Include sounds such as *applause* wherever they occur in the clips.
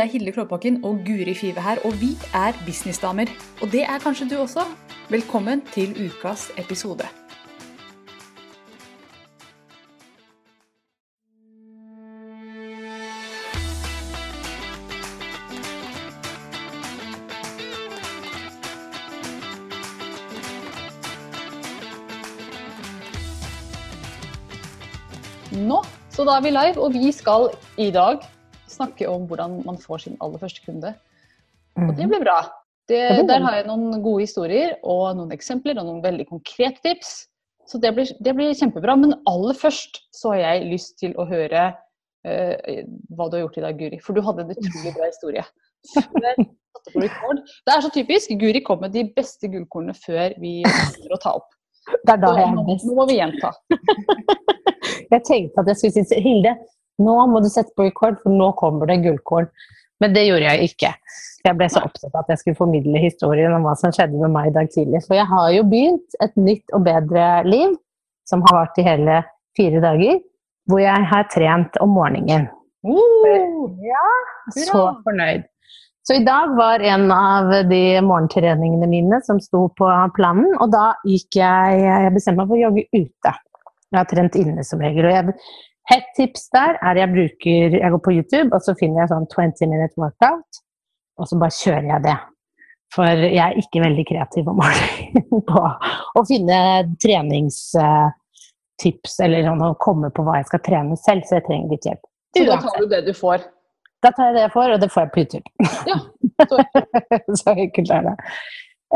Det er Hilde Klåbakken og Guri Five her, og vi er businessdamer. Og det er kanskje du også. Velkommen til ukas episode. Nå, så da er vi live, og vi skal i dag snakke om hvordan man får sin aller første kunde. Og det blir bra. Det, der har jeg noen gode historier og noen eksempler og noen veldig konkrete tips. Så det blir, det blir kjempebra. Men aller først så har jeg lyst til å høre uh, hva du har gjort i dag, Guri. For du hadde en utrolig bra historie. Det er så typisk. Guri kom med de beste gullkornene før vi begynner å ta opp. Det er da jeg er best. Nå må vi gjenta. *laughs* Jeg tenkte at jeg skulle si Hilde, nå må du sette på record, for nå kommer det gullkorn. Men det gjorde jeg ikke. Jeg ble så opptatt av at jeg skulle formidle historien om hva som skjedde med meg i dag tidlig. For jeg har jo begynt et nytt og bedre liv, som har vart i hele fire dager, hvor jeg har trent om morgenen. Uh, Ja, så fornøyd. Så i dag var en av de morgentreningene mine som sto på planen, og da gikk jeg Jeg bestemte meg for å jogge ute. Jeg har trent inne som regel. og jeg, Hett tips der er jeg bruker Jeg går på YouTube, og så finner jeg sånn 20 minute workout, og så bare kjører jeg det. For jeg er ikke veldig kreativ om morgenen *laughs* på å finne treningstips eller sånn, å komme på hva jeg skal trene selv, så jeg trenger litt hjelp. så da tar du det du får. Da tar jeg det jeg får, og det får jeg på YouTube. Ja, *laughs* så så enkelt er det.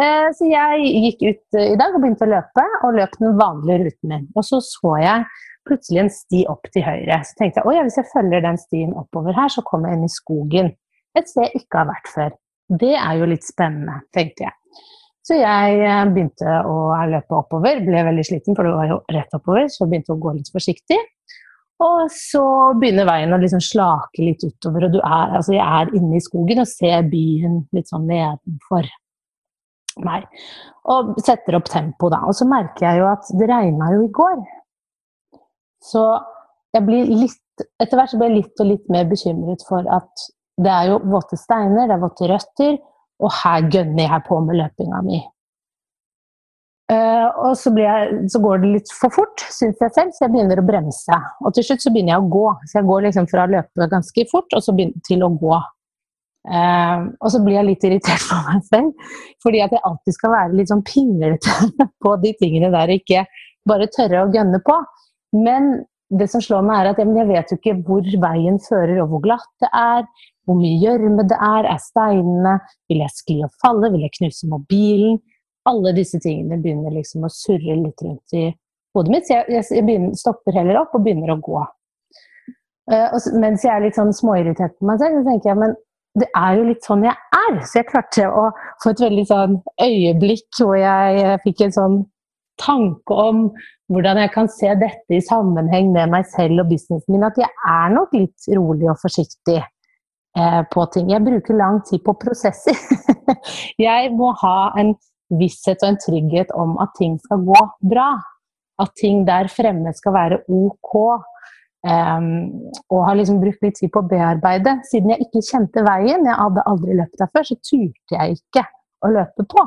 Eh, Så jeg gikk ut eh, i dag og begynte å løpe, og løp den vanlige ruten min. Og så så jeg plutselig en sti opp til høyre. Så tenkte jeg at hvis jeg følger den stien oppover her, så kommer jeg inn i skogen. Et sted jeg ikke har vært før. Det er jo litt spennende, tenkte jeg. Så jeg eh, begynte å løpe oppover. Ble veldig sliten, for det var jo rett oppover, så jeg begynte å gå litt forsiktig. Og så begynner veien å liksom slake litt utover, og er, altså jeg er inne i skogen og ser byen litt sånn nedenfor meg. Og setter opp tempo, da. Og så merker jeg jo at det regna jo i går. Så jeg blir litt Etter hvert så blir jeg litt og litt mer bekymret for at det er jo våte steiner, det er våte røtter, og her gønner jeg på med løpinga mi. Uh, og så, jeg, så går det litt for fort, syns jeg selv, så jeg begynner å bremse. Og til slutt så begynner jeg å gå. Så jeg går liksom fra å løpe ganske fort og så begynner, til å gå. Uh, og så blir jeg litt irritert *laughs* på meg selv, fordi at jeg alltid skal være litt sånn pinglete *laughs* på de tingene der og ikke bare tørre å gønne på. Men det som slår meg, er at jeg vet jo ikke hvor veien fører, og hvor glatt det er, hvor mye gjørme det er, er steinene, vil jeg skli og falle, vil jeg knuse mobilen? Alle disse tingene begynner liksom å surre litt rundt i hodet mitt, så jeg, jeg, begynner, stopper heller opp og begynner å gå. Uh, og, mens jeg er litt sånn småirritert på meg selv, så tenker jeg men det er jo litt sånn jeg er. Så jeg klarte å få et veldig sånn øyeblikk hvor jeg fikk en sånn tanke om hvordan jeg kan se dette i sammenheng med meg selv og businessen min. At jeg er nok litt rolig og forsiktig eh, på ting. Jeg bruker lang tid på prosesser. *laughs* jeg må ha en visshet og en trygghet om at ting skal gå bra. At ting der fremme skal være ok. Um, og har liksom brukt litt tid på å bearbeide. Siden jeg ikke kjente veien, jeg hadde aldri løpt der før, så turte jeg ikke å løpe på.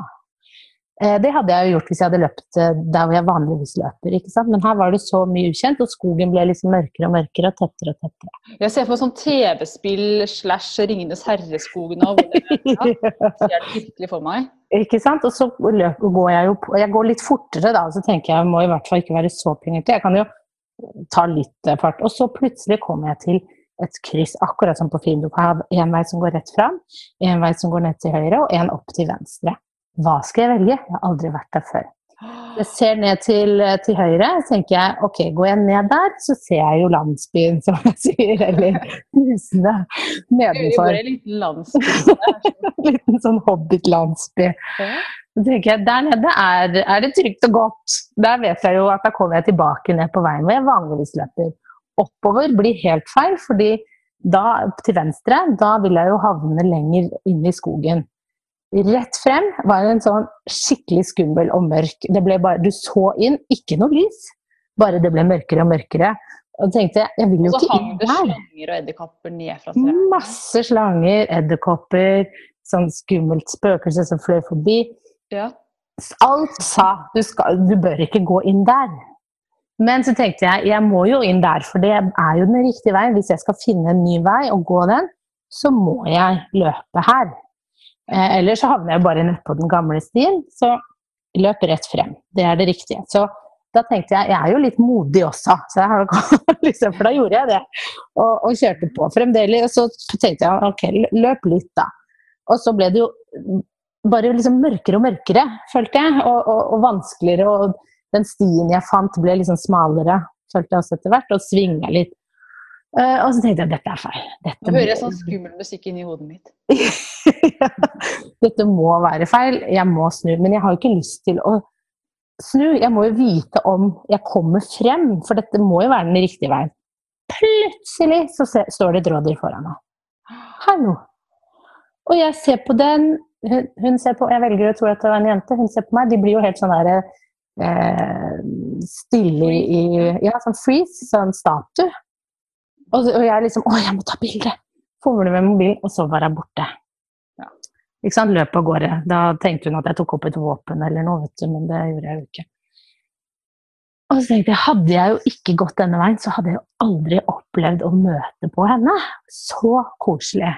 Eh, det hadde jeg jo gjort hvis jeg hadde løpt eh, der hvor jeg vanligvis løper. ikke sant? Men her var det så mye ukjent, og skogen ble liksom mørkere og mørkere og tettere og tettere. Jeg ser for meg sånn TV-spill slash Ringenes herreskog nå. hvor det er. *laughs* Ser det virkelig for meg. Ikke sant? Og så løp, går jeg jo på, jeg går litt fortere da, og så tenker jeg jeg må i hvert fall ikke være så pinglete. Jeg kan jo ta litt fart. Og så plutselig kommer jeg til et kryss, akkurat som på film. Du kan ha en vei som går rett fram, en vei som går ned til høyre, og en opp til venstre. Hva skal jeg velge? Jeg har aldri vært der før. Jeg ser ned til, til høyre, så tenker jeg ok, går jeg ned der, så ser jeg jo landsbyen, *laughs* som jeg sier, eller husene nedenfor. Det i en liten landsby. En *laughs* liten sånn hobbit-landsby. Så tenker jeg, Der nede er, er det trygt og godt. Der vet jeg jo at da kommer jeg tilbake ned på veien hvor jeg vanligvis løper. Oppover blir helt feil, fordi da til venstre, da vil jeg jo havne lenger inn i skogen. Rett frem var en sånn skikkelig skummel og mørk. Bare, du så inn, ikke noe lys. Bare det ble mørkere og mørkere. Og tenkte jeg, jeg vil jo Og så ikke hang inn det slanger og edderkopper ned fra trærne. Masse slanger, edderkopper, sånn skummelt spøkelse som fløy forbi. Ja. Alt sa du, skal, du bør ikke gå inn der. Men så tenkte jeg jeg må jo inn der, for det er jo den riktige veien. Hvis jeg skal finne en ny vei og gå den, så må jeg løpe her. Eh, ellers så havner jeg bare nedpå den gamle stien. Så løp rett frem. Det er det riktige. Så da tenkte jeg jeg er jo litt modig også, *laughs* liksom, for da gjorde jeg det. Og, og kjørte på fremdeles. Og så tenkte jeg ok, løp litt, da. Og så ble det jo bare liksom mørkere og mørkere, følte jeg. Og, og, og vanskeligere. Og den stien jeg fant, ble liksom smalere, følte jeg også etter hvert. Og svinga litt. Eh, og så tenkte jeg dette er feil. Dette Nå hører jeg sånn skummel musikk inni hodet mitt. *laughs* Dette må være feil, jeg må snu. Men jeg har jo ikke lyst til å snu. Jeg må jo vite om jeg kommer frem, for dette må jo være den riktige veien. Plutselig så står det et rådyr foran meg. Hallo. Og jeg ser på den, hun, hun ser på, jeg velger å tro at det var en jente, hun ser på meg. De blir jo helt sånn der eh, stille i Ja, sånn freeze, sånn statue. Og, og jeg liksom Å, jeg må ta bilde! Fomler med mobilen, og så var jeg borte. Ikke sant? Løp av gårde. Da tenkte hun at jeg tok opp et våpen eller noe, vet du, men det gjorde jeg jo ikke. Og så tenkte jeg, hadde jeg jo ikke gått denne veien, så hadde jeg jo aldri opplevd å møte på henne. Så koselig.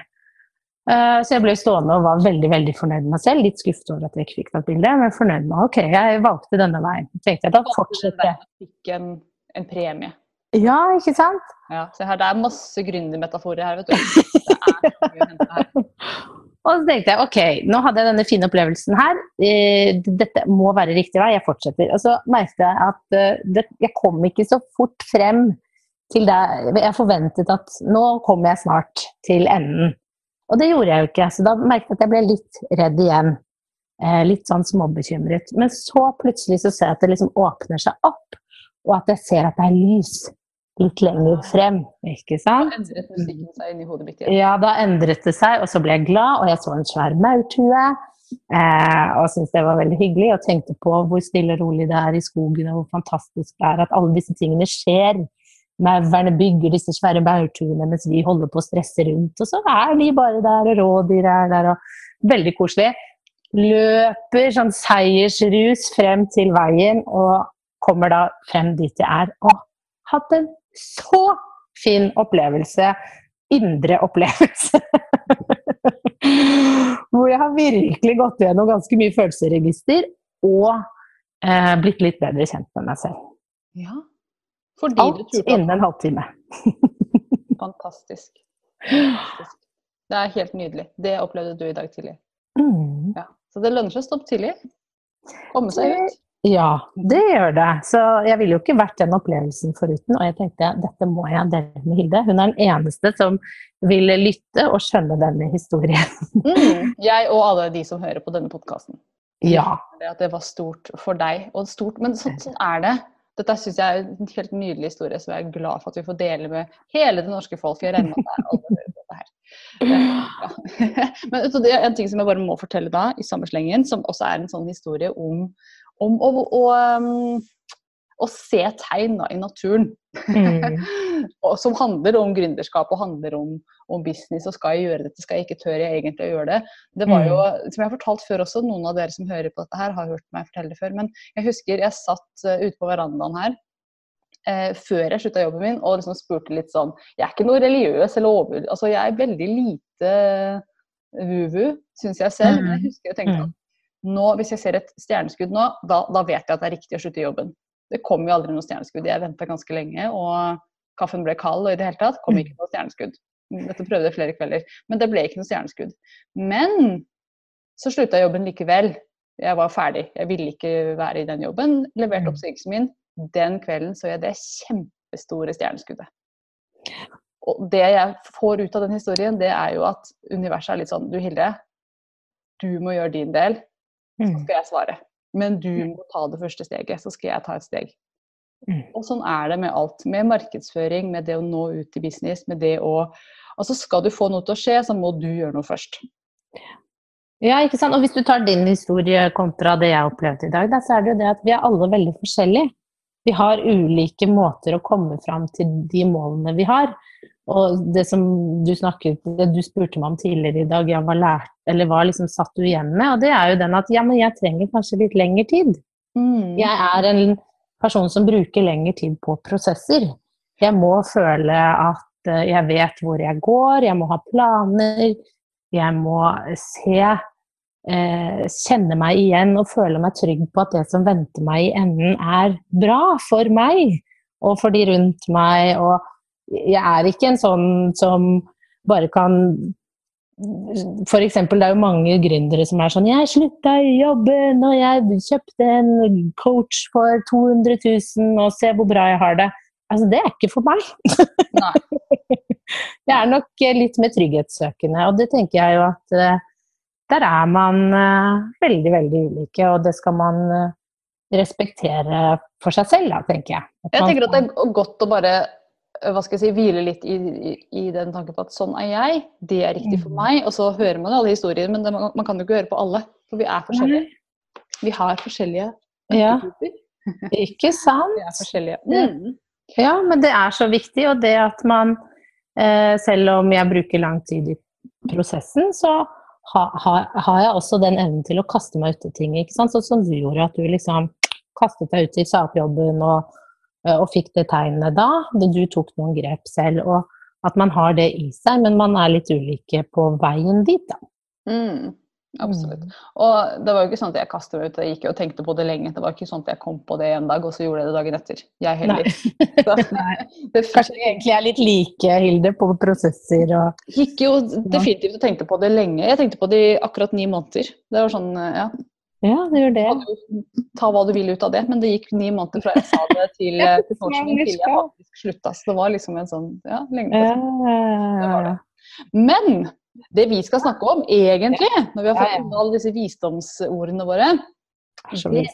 Eh, Så jeg ble stående og var veldig veldig fornøyd med meg selv. Litt skuffet over at jeg ikke fikk tatt bilde, men fornøyd med ok, jeg valgte denne veien. Tenkte jeg, da fortsetter jeg. Fikk en, en premie. Ja, ikke sant? Ja, se her, Det er masse gründermetaforer her, vet du. Det er så mye å hente her. *laughs* Og så tenkte jeg ok, nå hadde jeg denne fine opplevelsen her. Eh, Dette må være riktig vei, jeg fortsetter. Og så merket jeg at eh, jeg kom ikke så fort frem til det Jeg forventet at nå kommer jeg snart til enden. Og det gjorde jeg jo ikke, så da merket jeg at jeg ble litt redd igjen. Eh, Litt sånn småbekymret. Men så plutselig så ser jeg at det liksom åpner seg opp, og at jeg ser at det er lys litt lenger frem. Ikke sant? Da Endret musikken seg inni hodet mitt igjen. Ja, da endret det seg, og så ble jeg glad, og jeg så en svær maurtue. Eh, og syntes det var veldig hyggelig, og tenkte på hvor stille og rolig det er i skogen, og hvor fantastisk det er at alle disse tingene skjer. Maurene bygger disse svære maurtuene mens vi holder på å stresse rundt, og så er de bare der, og rådyr er der, og veldig koselig. Løper sånn seiersrus frem til veien, og kommer da frem dit jeg er. Og hatt en så fin opplevelse. Indre opplevelse. *laughs* Hvor jeg har virkelig gått gjennom ganske mye følelsesregister og eh, blitt litt bedre kjent med meg selv. Ja. Fordi Alt turte innen en halvtime. *laughs* Fantastisk. Fantastisk. Det er helt nydelig. Det opplevde du i dag tidlig. Mm. Ja. Så det lønner seg å stoppe tidlig. Komme seg ut. Ja, det gjør det. Så jeg ville jo ikke vært den opplevelsen foruten. Og jeg tenkte dette må jeg dele med Hilde. Hun er den eneste som vil lytte og skjønne denne historien. *laughs* Mm. Jeg og alle de som hører på denne podkasten. Ja. At det var stort for deg. Og stort, men sånn, sånn er det. Dette syns jeg er en helt nydelig historie som jeg er glad for at vi får dele med hele det norske folk. Jeg regner med at det er alle hører dette her. Ja. *laughs* Men det er en ting som jeg bare må fortelle da, i samme slengen, som også er en sånn historie om, om å, å, um, å se tegn i naturen. Mm. *laughs* som handler om gründerskap og handler om, om business. og Skal jeg gjøre dette, skal jeg ikke, tør jeg egentlig å gjøre det? Det var jo, som jeg har fortalt før også, Noen av dere som hører på dette her, har hørt meg fortelle det før. Men jeg husker jeg satt uh, ute på verandaen her eh, før jeg slutta jobben min og liksom spurte litt sånn Jeg er ikke noe religiøs eller over... Altså, jeg er veldig lite vuvu, syns jeg selv. Men jeg husker jeg tenkte at nå, hvis jeg ser et stjerneskudd nå, da, da vet jeg at det er riktig å slutte i jobben. Det kom jo aldri noe stjerneskudd. Jeg venta ganske lenge, og kaffen ble kald, og i det hele tatt kom ikke noe stjerneskudd. Dette prøvde jeg flere kvelder, men det ble ikke noe stjerneskudd. Men så slutta jeg jobben likevel. Jeg var ferdig. Jeg ville ikke være i den jobben. Leverte oppsigelsen min. Den kvelden så jeg det kjempestore stjerneskuddet. Og det jeg får ut av den historien, det er jo at universet er litt sånn Du Hilde, du må gjøre din del, så skal jeg svare. Men du må ta det første steget, så skal jeg ta et steg. Mm. Og sånn er det med alt. Med markedsføring, med det å nå ut i business, med det å Altså skal du få noe til å skje, så må du gjøre noe først. Ja, ikke sant. Og hvis du tar din historie kontra det jeg opplevde i dag, da, så er det jo det at vi er alle veldig forskjellige. vi har ulike måter å komme fram til de målene vi har. Og det som du snakket, det du spurte meg om tidligere i dag, hva, lært, eller hva liksom satt du igjen med? Og det er jo den at ja, men jeg trenger kanskje litt lengre tid. Mm. Jeg er en person som bruker lengre tid på prosesser. Jeg må føle at eh, jeg vet hvor jeg går, jeg må ha planer. Jeg må se, eh, kjenne meg igjen og føle meg trygg på at det som venter meg i enden, er bra for meg og for de rundt meg. og jeg er ikke en sånn som bare kan for eksempel, det er jo mange gründere som er sånn 'Jeg slutta i jobben, og jeg kjøpte en coach for 200 000, og se hvor bra jeg har det'. Altså, det er ikke for meg. jeg *laughs* er nok litt mer trygghetssøkende, og det tenker jeg jo at uh, der er man uh, veldig, veldig ulike, og det skal man respektere for seg selv, da, tenker jeg. At jeg tenker at det er godt å bare hva skal jeg si, hvile litt i, i, i, den tanken på at sånn er jeg, det er riktig for mm. meg. Og så hører man alle historiene, men det, man, kan jo ikke høre på alle. For vi er forskjellige. Vi har forskjellige ja. Ikke sant? Vi er forskjellige. Mm. Ja, men det er så viktig. Og det at man, eh, selv om jeg bruker lang tid i prosessen, så har ha, har jeg også den evnen til å kaste meg ut i ting. ikke sant? Sånn som du gjorde, at du liksom kastet deg ut i sakjobben og Eh, og fikk det tegnet da. Du tok noen grep selv. Og at man har det i seg, men man er litt ulike på veien dit, da. Mm, absolutt. Mm. Og det var jo ikke sånn at jeg kastet meg ut og gikk og tenkte på det lenge. Det var ikke sånn at jeg kom på det en dag, og så gjorde jeg det dagen etter. Jeg heller. *laughs* Nei. *laughs* Kanskje vi egentlig er litt like, Hilde, på prosesser og Gikk jo definitivt og tenkte på det lenge. Jeg tenkte på det i akkurat ni måneder. Det var sånn, ja. Ja, det gjør det. Ta hva du vil ut av det, men det gikk ni måneder fra jeg sa det til, jeg faktisk slutta. Så det var liksom en sånn ja, lenge det. Men det vi skal snakke om egentlig, når vi har fått alle disse visdomsordene våre, det,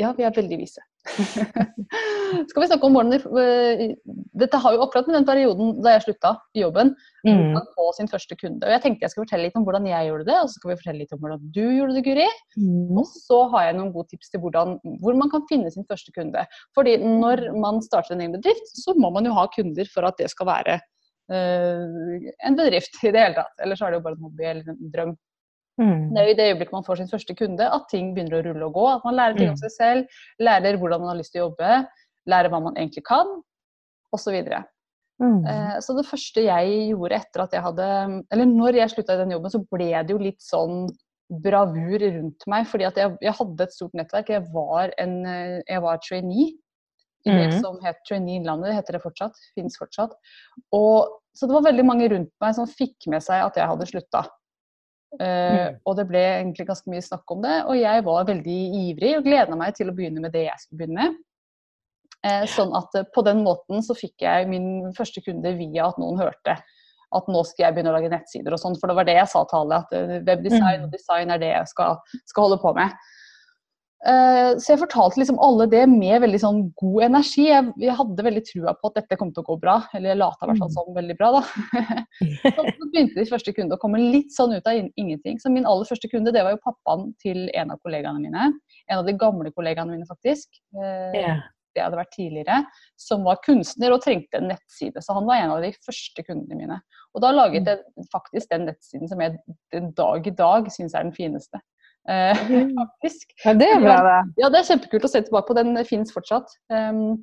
ja, vi er veldig vise. *laughs* Skal vi snakke om hvordan eh, Dette har jo akkurat med den perioden da jeg slutta i jobben, mm. få sin første kunde. Og jeg tenkte jeg skulle fortelle litt om hvordan jeg gjorde det, og så skal vi fortelle litt om hvordan du gjorde det, Guri. Mm. Og så har jeg noen gode tips til hvordan, hvor man kan finne sin første kunde. Fordi når man starter en egen bedrift, så må man jo ha kunder for at det skal være uh, en bedrift i det hele tatt. Ellers er det jo bare en hobby eller en drøm. Mm. Det er jo i det øyeblikket man får sin første kunde at ting begynner å rulle og gå. At man lærer ting om mm. seg selv, lærer hvordan man har lyst til å jobbe, lærer hva man egentlig kan, osv. Så, mm. Eh, så det første jeg gjorde etter at jeg hadde Eller når jeg slutta i den jobben, så ble det jo litt sånn bravur rundt meg. Fordi at jeg, jeg hadde et stort nettverk. Jeg var, en, eh, jeg var trainee i det mm. som het Trainee Innlandet. Det heter det fortsatt. Fins fortsatt. Og, så det var veldig mange rundt meg som fikk med seg at jeg hadde slutta. Uh, og det ble egentlig ganske mye snakk om det. Og jeg var veldig ivrig og gleda meg til å begynne med det jeg skulle begynne med. Uh, sånn at uh, på den måten så fikk jeg min første kunde via at noen hørte at nå skal jeg begynne å lage nettsider og sånn. For det var det jeg sa til alle, at webdesign og mm. design er det jeg skal, skal holde på med. Uh, så jeg fortalte liksom alle det med veldig sånn god energi. Jeg, jeg, hadde veldig trua på at dette kom til å gå bra. Eller jeg lata i hvert fall sånn veldig bra, da. *laughs* så begynte de første kundene å komme litt sånn ut av ingenting. Så min aller første kunde det var jo pappaen til en av kollegaene mine. En av de gamle kollegaene mine, faktisk. Yeah. Det hadde vært tidligere. Som var kunstner og trengte en nettside. Så han var en av de første kundene mine. Og da laget mm. jeg faktisk den nettsiden som jeg den dag i dag syns er den fineste. Eh, *laughs* faktisk. Ja, det er bra, det. Ja, det er kjempekult å se tilbake på. Den fins fortsatt. Um,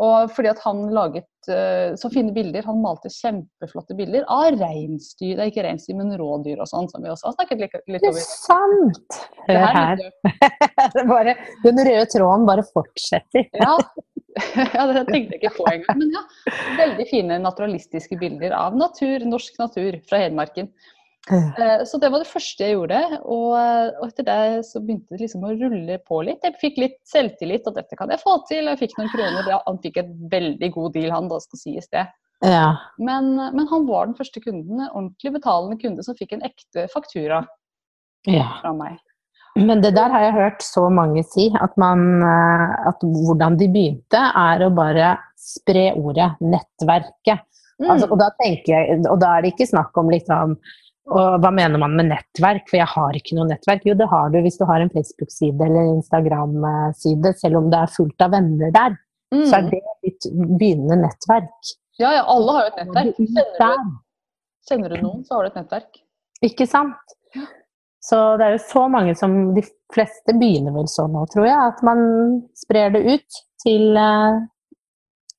og fordi at han laget uh, så fine bilder. Han malte kjempeflotte bilder av reinsdyr, det er ikke reinsdyr, men rådyr og sånn, som vi også har snakket litt, litt over. *laughs* Det er sant! Hør her. det bare, den røde tråden bare fortsetter. ja. *laughs* ja, det tenkte jeg ikke på engang. Men ja, veldig fine naturalistiske bilder av natur, norsk natur fra Hedmarken. Eh, så det var det første jeg gjorde. Og, og, etter det så begynte det liksom å rulle på litt. Jeg fikk litt selvtillit, at dette kan jeg få til. Jeg fikk noen kroner. Han fikk et veldig god deal, han, da skal sies det. Ja. Men, men, han var den første kunden, en ordentlig betalende kunde som fikk en ekte faktura ja. fra meg. Men det der har jeg hørt så mange si, at, man, eh, at hvordan de begynte, er å bare spre ordet, nettverket. Mm. Altså, og, da jeg, og da er det ikke snakk om liksom og hva mener man med nettverk? For jeg har ikke noe nettverk. Jo, det har du hvis du har en Facebook-side eller Instagram-side, selv om det er fullt av venner der. mm. så er det ditt begynnende nettverk. Ja, ja, alle har jo et nettverk. Kjenner du, kjenner du noen, så har du et nettverk. Ikke sant? Så det er jo så mange som De fleste begynner vel sånn nå, tror jeg. At man sprer det ut til uh,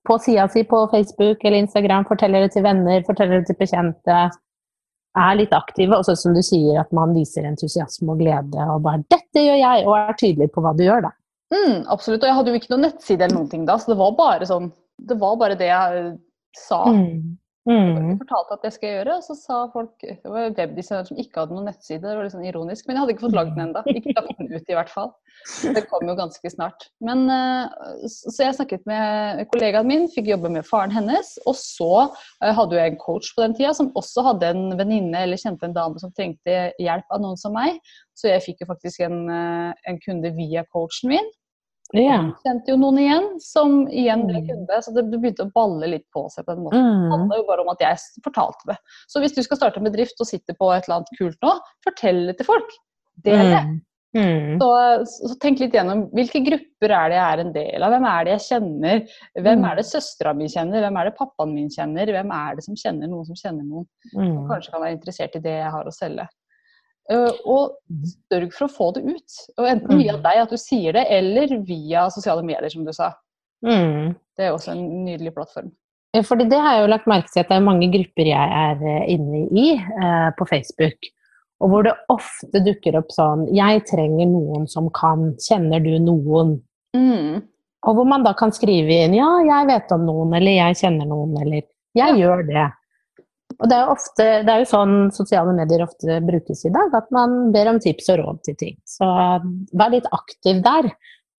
på sida si på Facebook eller Instagram, forteller det til venner, forteller det til bekjente. Er litt aktive, og så som du sier, at man viser entusiasme og glede og bare 'Dette gjør jeg!' og er tydelig på hva du gjør, da. Mm, absolutt. Og jeg hadde jo ikke noen nettside eller noen ting da, så det var bare sånn Det var bare det jeg sa. Mm. Mm. Jeg fortalte at det skal jeg gjøre, og så sa folk Det var webdesigner som ikke hadde noen nettside, det var litt sånn ironisk, men jeg hadde ikke fått lagd den ennå. Ikke lagt den ut, i hvert fall. Det kom jo ganske snart. Men, eh, så jeg snakket med kollegaen min, fikk jobbe med faren hennes, og så hadde hadde jeg en coach på den tida som også hadde en venninne eller kjente en dame som trengte hjelp av noen som meg, så jeg fikk jo faktisk en, eh, en kunde via coachen min. Ja. Kjente jo noen igjen, som igjen ble mm. kunde. Så det begynte å balle litt på seg på en måte. Mm. Det handler jo bare om at jeg fortalte det. Så hvis du skal starte en bedrift og sitter på et eller annet kult nå, fortell det til folk. Del det. Mm. Mm. Så, så, tenk litt gjennom hvilke grupper er det jeg er en del av. Hvem er det jeg kjenner? Hvem mm. er det søstera mi kjenner? Hvem er det pappaen min kjenner? Hvem er det som kjenner noen som kjenner noen? Mm. Som kanskje kan være interessert i det jeg har å selge. Eh, og mm. sørg for å få det ut. Og enten via mm. deg, at du sier det, eller via sosiale medier, som du sa. Mm. Det er også en nydelig plattform. Fordi det har jeg jo lagt merke til at det er mange grupper jeg er eh, inne i eh, på Facebook. Og hvor det ofte dukker opp sånn 'Jeg trenger noen som kan. Kjenner du noen?' Mm. Og hvor man da kan skrive inn 'Ja, jeg vet om noen', eller 'Jeg kjenner noen', eller 'Jeg ja. gjør det'. Og det er, ofte, det er jo sånn sosiale medier ofte brukes i dag, at man ber om tips og råd til ting. Så vær litt aktiv der,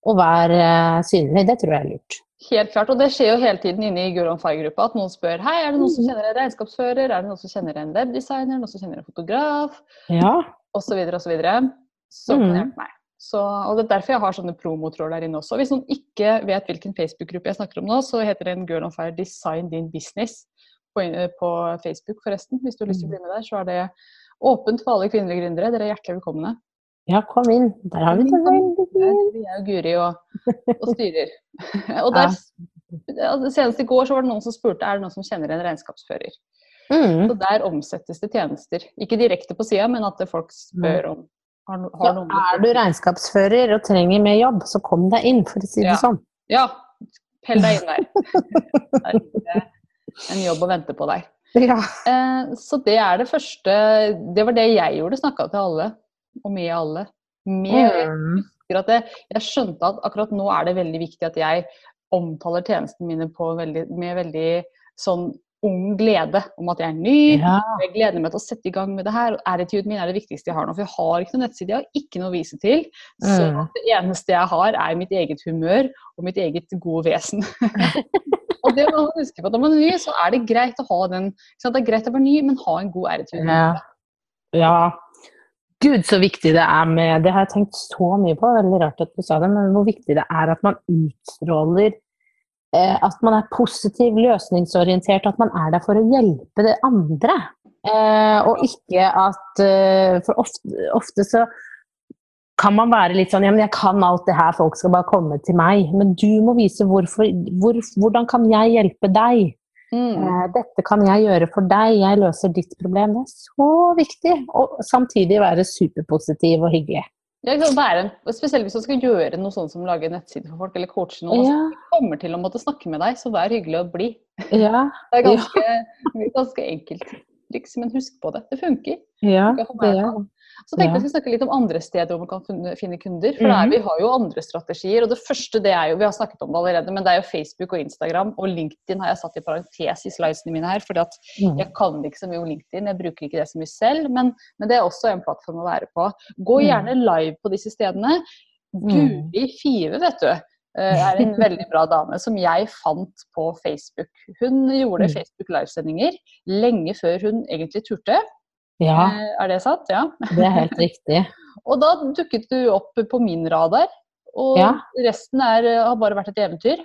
og vær uh, synlig. Det tror jeg er lurt. Helt klart, og det skjer jo hele tiden inne i Girl on Fire-gruppa at noen spør hei, er det noen som mm. kjenner en regnskapsfører, er det noen som kjenner en webdesigner, noen som kjenner en fotograf, ja. osv. osv. Så, kan hjelpe meg. Så, og Det er derfor jeg har sånne promotråd der inne også. Hvis noen ikke vet hvilken Facebook-gruppe jeg snakker om nå, så heter den Girl on Fire Design din business på, på, Facebook, forresten. Hvis du har lyst til å mm. bli med der, så er det åpent for alle kvinnelige gründere. Dere er hjertelig velkomne. Ja, kom inn. Der har vi det veldig fint. Vi er jo Guri og, og styrer. *laughs* og der, Senest i går så var det noen som spurte er det noen som kjenner en regnskapsfører. Mm. Så der omsettes det tjenester. Ikke direkte på sida, men at folk spør om har, har ja, Er du regnskapsfører og trenger mer jobb, så kom deg inn, for å si det ja. sånn. Ja, pell deg inn der. *laughs* en jobb å vente på der. Ja. Eh, så det er det første Det var det jeg gjorde, snakka til alle, og med alle. Med, mm. jeg, jeg skjønte at akkurat nå er det veldig viktig at jeg omtaler tjenestene mine veldig, med veldig sånn ung glede om at jeg er ny. Ja. Jeg gleder meg til å sette i gang med det her. Attituden min er det viktigste jeg har nå. For jeg har ikke noen nettside, jeg har ikke noe å vise til. Så mm. det eneste jeg har, er mitt eget humør og mitt eget gode vesen. *laughs* Og det må man huske på. Når man er ny, så er det greit å ha den Det er greit å være ny, men ha en god æretur. Ja. ja. Gud, så viktig det er med Det har jeg tenkt så mye på, veldig rart at du sa det, men hvor viktig det er at man utstråler eh, At man er positiv, løsningsorientert, at man er der for å hjelpe det andre. Eh, og ikke at eh, For ofte, ofte så kan man være litt sånn ja, men jeg kan alt det her, folk skal bare komme til meg. Men du må vise hvorfor, hvor, hvordan kan jeg hjelpe deg? Mm. Eh, dette kan jeg gjøre for deg, jeg løser ditt problem. Det er så viktig. Og samtidig være superpositiv og hyggelig. Ja, være, spesielt hvis du skal gjøre noe sånt som lage nettside for folk, eller coache noen. Ja. kommer til å måtte snakke med deg, så vær hyggelig og bli. Ja. *laughs* det er ganske, ganske enkelt triks, men husk på det. Det funker. Ja, det er så tenkte jeg vi snakke litt om andre steder hvor man kan finne kunder. For mm -hmm. vi har jo andre strategier. Og det første det er jo, vi har snakket om det allerede, men det er jo Facebook og Instagram. Og LinkedIn har jeg satt i parentes i slidesene mine her, fordi at mm. jeg kan ikke så mye om LinkedIn. Jeg bruker ikke det så mye selv, men, men det er også en plattform å være på. Gå mm. gjerne live på disse stedene. Guri Five, vet du eh, er en veldig bra dame som jeg fant på Facebook. Hun gjorde. Facebook livesendinger lenge før hun egentlig turte. Ja. Eh, er det sant? Ja. Det er helt riktig. *laughs* og da dukket du opp på min radar, og ja. resten er, har bare vært et eventyr.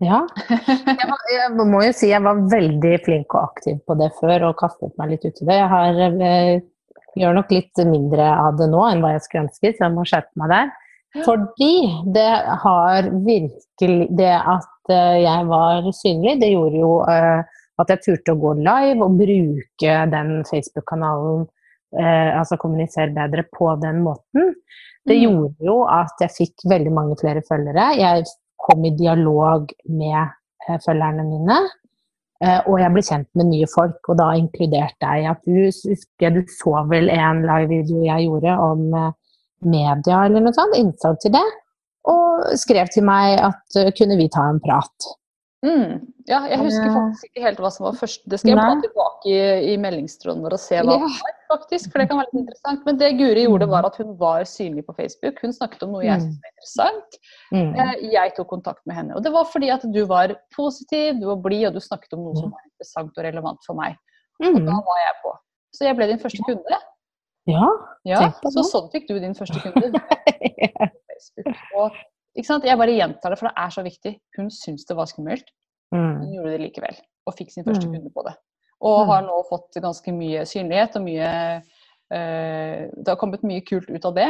Ja. *laughs* Jeg, var, jeg, må jo si jeg var veldig flink og aktiv på det før og kastet meg litt ut i det. Jeg har, jeg eh, gjør nok litt mindre av det nå enn hva jeg skulle ønske, så jeg må skjerpe meg der. Fordi det har virkelig Det at eh, jeg var synlig, det gjorde jo uh, at jeg turte å gå live og bruke den Facebook-kanalen, eh, altså kommunisere bedre på den måten. Det mm. gjorde jo at jeg fikk veldig mange flere følgere. Jeg kom i dialog med eh, følgerne mine. og jeg ble kjent med nye folk, og da inkluderte jeg at du husker du så vel en live-video jeg gjorde om media eller noe sånt, innsalg til det, og skrev til meg at uh, kunne vi ta en prat. Mm. Ja, jeg husker eh, faktisk ikke helt hva som var først. Det skal jeg bla tilbake i, i meldingstråden vår og se hva det var, faktisk, for det kan være litt interessant. Men det Guri gjorde, var at hun var synlig på Facebook. Hun snakket om noe jeg mm. syntes var interessant. Mm. Eh, jeg tok kontakt med henne. Og det var fordi at du var positiv, du var blid, og du snakket om noe som var interessant og relevant for meg. Og da mm. var jeg på. Så jeg ble din første kunde. Ja, ja så sånn fikk du din første kunde. *laughs* Facebook. og, jeg bare gjentar det, for det er så viktig. Hun syntes det var skummelt. Mm. Hun gjorde det likevel, og fikk sin første mm. kunde på det. Og mm. har nå fått ganske mye synlighet og mye uh, Det har kommet mye kult ut av det.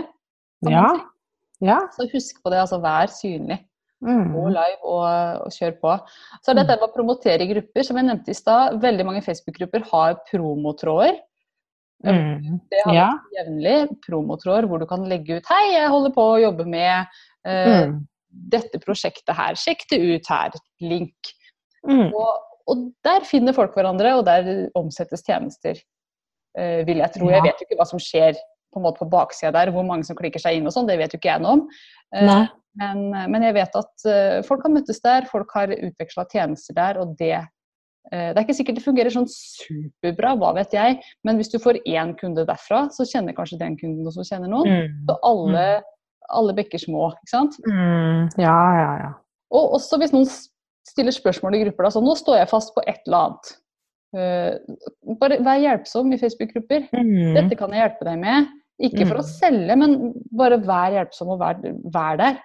Ja. ja. Så husk på det, altså vær synlig. Mm. Gå live og, og, kjør på. Så dette med å promotere i grupper, som jeg nevnte i stad. Veldig mange Facebook-grupper har promotråder. Mm. Det har ja. jevnlig promotråder hvor du kan legge ut 'Hei, jeg holder på å jobbe med mm. dette prosjektet her. Sjekk det ut her. Link'. Mm. Og, og, der finner folk hverandre, og der omsettes tjenester, uh, vil jeg tro. Ja. Jeg vet jo ikke hva som skjer på en måte på baksida der, hvor mange som klikker seg inn og sånn, det vet jo ikke jeg noe om. Uh, men, men, jeg vet at folk har møttes der, folk har utveksla tjenester der, og det Eh, det er ikke sikkert det fungerer sånn superbra, hva vet jeg, men hvis du får én kunde derfra, så kjenner kanskje den kunden også kjenner noen. Mm. Så alle, mm. Alle bekker små, ikke sant? Mm. Ja, ja, ja. Og også hvis noen stiller spørsmål i grupper, da, så nå står jeg fast på et eller annet. Uh, bare vær hjelpsom i Facebook-grupper. Mm. Dette kan jeg hjelpe deg med. Ikke for å mm. selge, men bare vær hjelpsom og vær, vær der.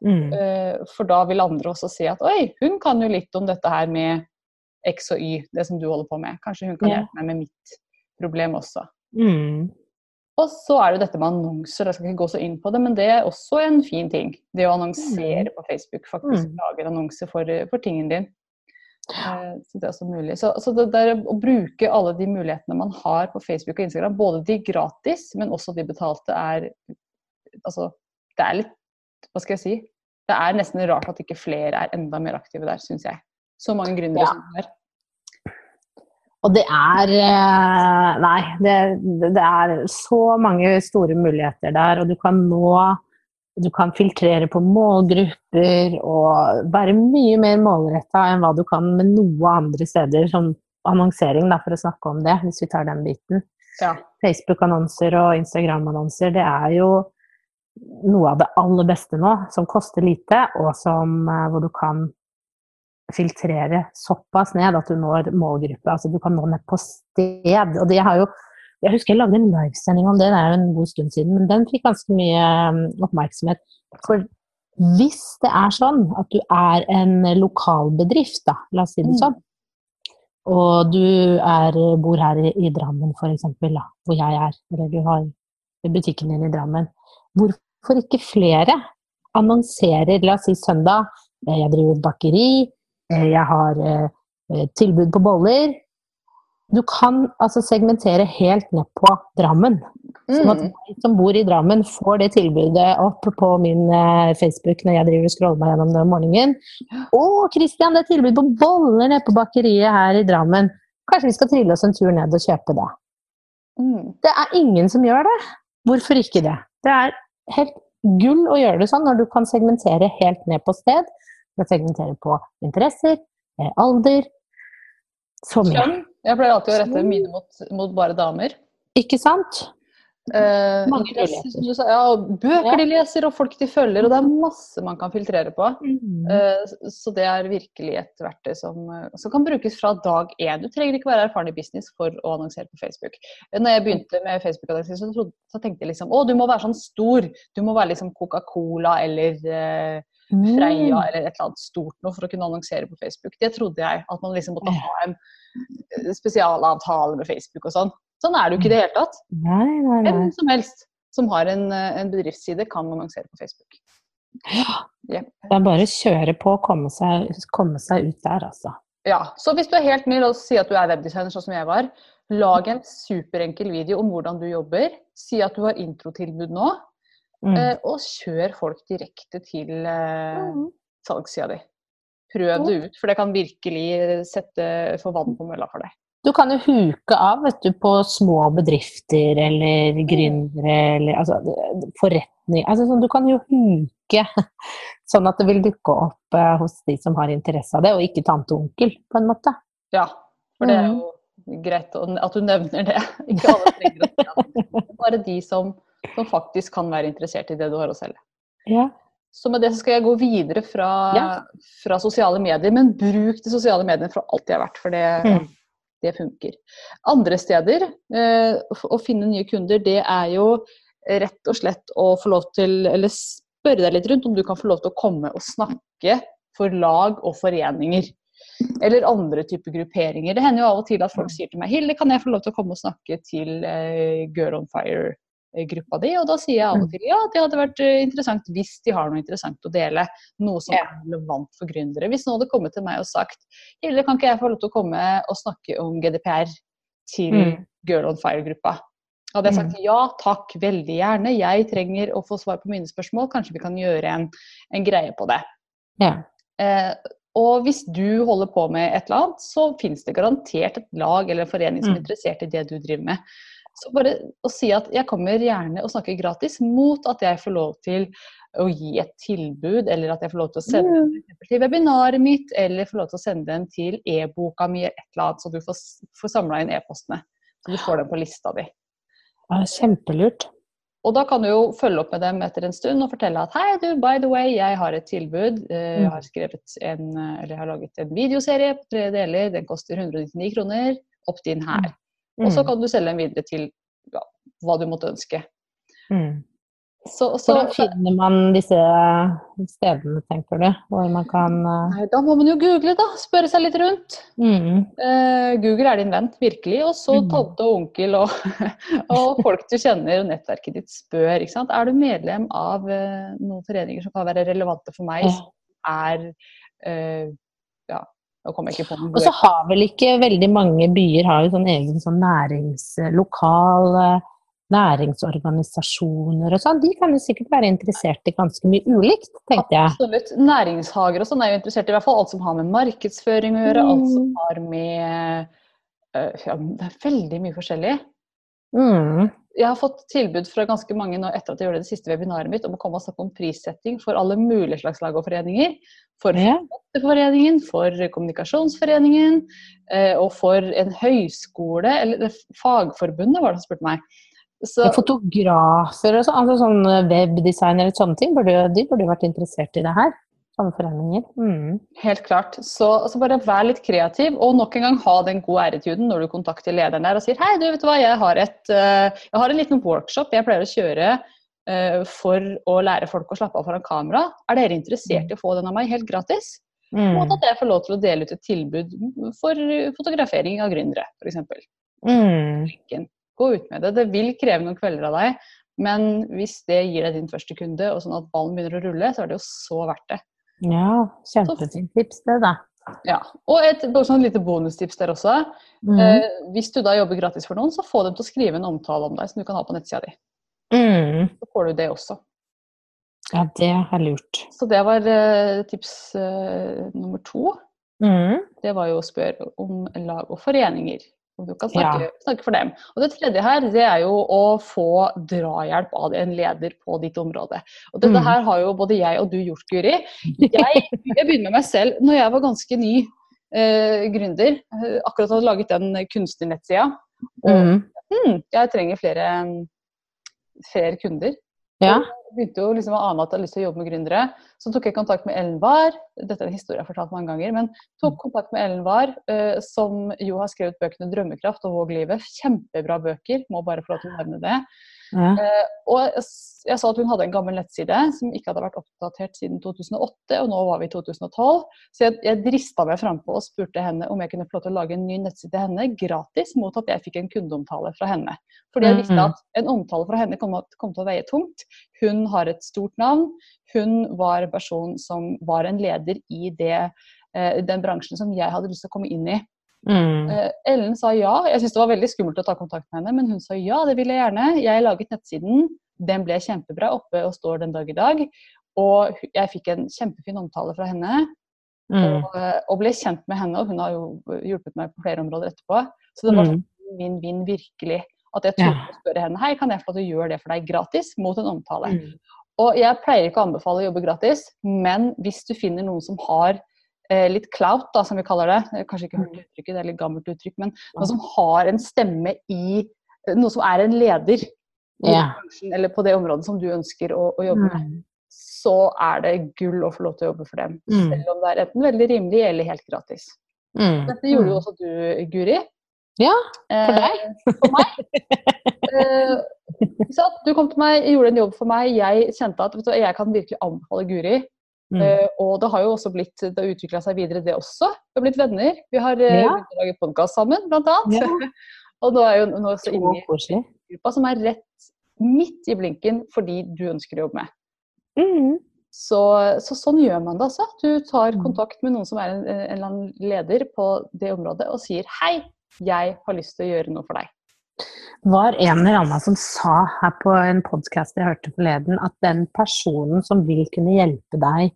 Uh, for da vil andre også si at oi, hun kan jo litt om dette her med X og Y, det som du holder på med. Kanskje hun kan hjelpe meg med mitt problem også. Og så er det dette med annonser, jeg skal ikke gå så inn på det, men det er også en fin ting. Det å annonsere mm. på Facebook, faktisk mm. lage annonser for, for tingen din. Ja. så det er også mulig. Så, så det der å bruke alle de mulighetene man har på Facebook og Instagram, både de gratis, men også de betalte, er Altså, det er litt Hva skal jeg si? Det er nesten rart at ikke flere er enda mer aktive der, syns jeg. Så mange gründere ja. som har. Og det er eh, Nei, det, det, er så mange store muligheter der. Og du kan nå Du kan filtrere på målgrupper og være mye mer målretta enn hva du kan med noe andre steder, som annonsering, da, for å snakke om det, hvis vi tar den biten. Ja. Facebook-annonser og Instagram-annonser, det er jo noe av det aller beste nå, som koster lite, og som, eh, hvor du kan filtrere såpass ned at du når målgruppe. Altså du kan nå ned på sted. Og det har jo Jeg husker jeg lagde en livesending om det, det er jo en god stund siden, men den fikk ganske mye um, oppmerksomhet. For hvis det er sånn at du er en lokalbedrift, da, la oss si det mm. sånn, og du er, bor her i, i Drammen f.eks., hvor jeg er, eller du har butikken din i Drammen, hvorfor ikke flere annonserer, la oss si søndag, jeg driver bakeri, Eh, jeg har eh, tilbud på boller. Du kan altså segmentere helt ned på Drammen. Sånn at jeg som bor i Drammen, får det tilbudet opp på min eh, Facebook når jeg driver og scroller meg gjennom det om morgenen. 'Å, Christian, det er tilbud på boller nede på bakeriet her i Drammen.' Kanskje vi skal trille oss en tur ned og kjøpe det. Mm. Det er ingen som gjør det. Hvorfor ikke det? Det er helt gull å gjøre det sånn når du kan segmentere helt ned på sted skal segmentere på interesser, eh, alder Så mye. Jeg pleier alltid å rette mine mot, mot bare damer. Ikke sant? Eh, interesser, sa, ja, bøker bøker de leser, og folk de følger. Og det er masse man kan filtrere på. Mm. Eh, så det er virkelig et verktøy som, som, kan brukes fra dag én. Du trenger ikke være erfaren i business for å annonsere på Facebook. Når jeg begynte med Facebook-annonsering, så, så, tenkte jeg liksom å, du må være sånn stor. Du må være liksom Coca-Cola eller eh, Freia mm. eller et eller annet stort noe for å kunne annonsere på Facebook. Det trodde jeg. At man liksom måtte ha en eh, spesialavtale med Facebook og sånn. Sånn er det jo ikke i det hele tatt. Nei, nei, nei. Hvem som helst som har en, eh, en bedriftsside, kan annonsere på Facebook. Ja. Yep. Det er bare å kjøre på og komme komme seg ut der, altså. Ja, så hvis du er helt ny, la oss si at du er webdesigner sånn som jeg var. Lag en superenkel video om hvordan du jobber. Si at du har introtilbud nå, Mm. eh, og kjør folk direkte til eh, Mm. salgssida di. Prøv det ut, for det kan virkelig sette få vann på mølla for deg. Du kan jo huke av vet du, på små bedrifter eller gründere eller altså, forretning altså, sånn, Du kan jo huke *laughs* sånn at det vil dukke opp eh, hos de som har interesse av det, og ikke tante og onkel, på en måte. Ja, for det er jo greit å- at du nevner det. *laughs* Ikke alle trenger det. Bare de som, som faktisk kan være interessert i det du har å selge. Ja. Så med det så skal jeg gå videre fra, Ja. fra sosiale medier. Men bruk de sosiale mediene for alt de er verdt, for det, Mm. det funker. Andre steder eh, å finne nye kunder, det er jo rett og slett å få lov til Eller spørre deg litt rundt om du kan få lov til å komme og snakke for lag og foreninger. Eller andre typer grupperinger. Det hender jo av og til at folk sier til meg Hilde, kan jeg få lov til å komme og snakke til eh, Girl on Fire-gruppa di? Og da sier jeg av og til ja, det hadde vært eh, interessant hvis de har noe interessant å dele. Noe som er relevant for gründere. Hvis noen hadde kommet til meg og sagt Hilde, kan ikke jeg få lov til å komme og snakke om GDPR til Mm. Girl on Fire-gruppa? Hadde jeg sagt ja takk, veldig gjerne. Jeg trenger å få svar på mine spørsmål. Kanskje vi kan gjøre en, en greie på det. Ja. Eh, og hvis du holder på med et eller annet, så finnes det garantert et lag eller en forening som er Mm. interessert i det du driver med. Så bare å si at jeg kommer gjerne og snakker gratis mot at jeg får lov til å gi et tilbud, eller at jeg får lov til å sende Mm. dem til webinaret mitt, eller får lov til å sende den til e-boka mi, et eller annet, så du får, får samla inn e-postene. Så du får dem på lista di. Ja, Kjempelurt. Og da kan du jo følge opp med dem etter en stund og fortelle at hei, du, by the way, jeg har et tilbud. Eh, Jeg har skrevet en, eh, eller jeg har laget en videoserie på tre deler. Den koster 199 kroner. Opp din her. Og så Mm. kan du selge den videre til ja, hva du måtte ønske. Mm. Så, så Hvordan finner man disse stedene, tenker du? Hvor man kan eh, Nei, Da må man jo google, da. Spørre seg litt rundt. mm. Uh, Google er din venn, virkelig. Og så mm. tante og onkel og, *laughs* og folk du kjenner, og nettverket ditt spør. Ikke sant? Er du medlem av uh, noen foreninger som kan være relevante for meg, Ja. er uh, Ja, Og så har vel ikke veldig mange byer har jo sånn egen sånn nærings... Lokal eh, næringsorganisasjoner og sånn. De kan jo sikkert være interessert i ganske mye ulikt, tenkte jeg. Absolutt. Næringshager og sånn er jo interessert i hvert fall alt som har med markedsføring å gjøre. Alt som Mm. har med eh, ja, Det er veldig mye forskjellig. Mm. Jeg har fått tilbud fra ganske mange nå etter at jeg gjorde det siste webinaret mitt om å komme og snakke om prissetting for alle mulige slags lag og foreninger. For. Forfatterforeningen, for Kommunikasjonsforeningen eh, og for en høyskole, eller Fagforbundet var det som spurte meg. Så, Fotografer og sånn, altså sånn webdesignere og sånne ting, burde, de burde vært interessert i det her. Sånne. Mm. Helt klart. Så, altså bare vær litt kreativ, og nok en gang ha den gode æretuden når du kontakter lederen der og sier hei, du vet du hva, jeg har, et, eh, jeg har en liten workshop jeg pleier å kjøre eh, for å lære folk å slappe av foran kamera. Er dere interessert i å få den av meg helt gratis? Mm. Og at jeg får lov til å dele ut et tilbud for fotografering av gründere, f.eks. Mm. Gå ut med det. Det vil kreve noen kvelder av deg, men hvis det gir deg din første kunde, og sånn at ballen begynner å rulle, så er det jo så verdt det. Ja, kjempefint tips det, da. Ja. Og et sånn lite bonustips der også. Mm. Eh, hvis du da jobber gratis for noen, så få dem til å skrive en omtale om deg som du kan ha på nettsida di. Mm. Så får du det også. Ja, det er lurt. Så det var eh, tips eh, nummer to. Mm. Det var jo å spørre om lag og foreninger. Om du kan snakke, Ja. snakke for dem. Og det tredje her, det er jo å få drahjelp av en leder på ditt område. Og dette Mm. her har jo både jeg og du gjort, Guri. Jeg, jeg begynner med meg selv. Når jeg var ganske ny eh, gründer, eh, akkurat hadde laget den kunstnernettsida, og Mm. hm, jeg trenger flere, flere kunder. Ja. begynte jo liksom å ane at jeg hadde lyst til å jobbe med gründere. Så tok jeg kontakt med Ellen Wahr. Dette er en historie jeg har fortalt mange ganger. Men tok Mm. kontakt med Ellen Wahr, eh, som jo har skrevet bøkene 'Drømmekraft' og 'Våg livet'. Kjempebra bøker. Må bare få lov til å nevne det. Ja. Eh, og jeg, sa så at hun hadde en gammel nettside som ikke hadde vært oppdatert siden 2008, og nå var vi i 2012. Så jeg, jeg drista meg frampå og spurte henne om jeg kunne få lov til å lage en ny nettside til henne gratis, mot at jeg fikk en kundeomtale fra henne. Fordi jeg visste at en omtale fra henne kom, kom til å veie tungt. Hun har et stort navn. Hun var en person som var en leder i det, eh, den bransjen som jeg hadde lyst til å komme inn i. Mm. Eh, Ellen sa ja. Jeg syntes det var veldig skummelt å ta kontakt med henne, men hun sa ja, det vil jeg gjerne. Jeg laget nettsiden. Den ble kjempebra oppe og står den dag i dag. Og jeg fikk en kjempefin omtale fra henne, Mm. og, eh, og ble kjent med henne. Og hun har jo hjulpet meg på flere områder etterpå. Så det var Mm. sånn vinn-vinn, virkelig. At jeg Ja. å spørre henne hei, kan jeg få at du gjør det for deg gratis mot en omtale. Mm. Og jeg pleier ikke å anbefale å jobbe gratis, men hvis du finner noen som har litt clout, da, som vi kaller det, kanskje ikke hørt uttrykket, det er litt gammelt uttrykk, men noen som har en stemme i Noe som er en leder bransjen eller på det området som du ønsker å, å jobbe med, Mm. så er det gull å få lov til å jobbe for dem. Mm. Selv om det er enten veldig rimelig eller helt gratis. Mm. Dette gjorde jo også du, Guri. Ja, for deg. for meg. Eh? Du kom til meg, gjorde en jobb for meg. Jeg kjente at du, jeg kan virkelig anbefale Guri. Mm. Uh, og det har jo også blitt, det har utvikla seg videre, det også. Vi har blitt venner. Vi har uh, Ja. laget podkast sammen, blant annet. Ja. *laughs* og nå er jo nå også inne i gruppa som er rett midt i blinken fordi du ønsker å jobbe med. Mm. Så, så sånn gjør man det altså. Du tar Mm. kontakt med noen som er en, en eller annen leder på det området og sier hei, jeg har lyst til å gjøre noe for deg. Var en eller annen som sa her på en podkast jeg hørte forleden, at den personen som vil kunne hjelpe deg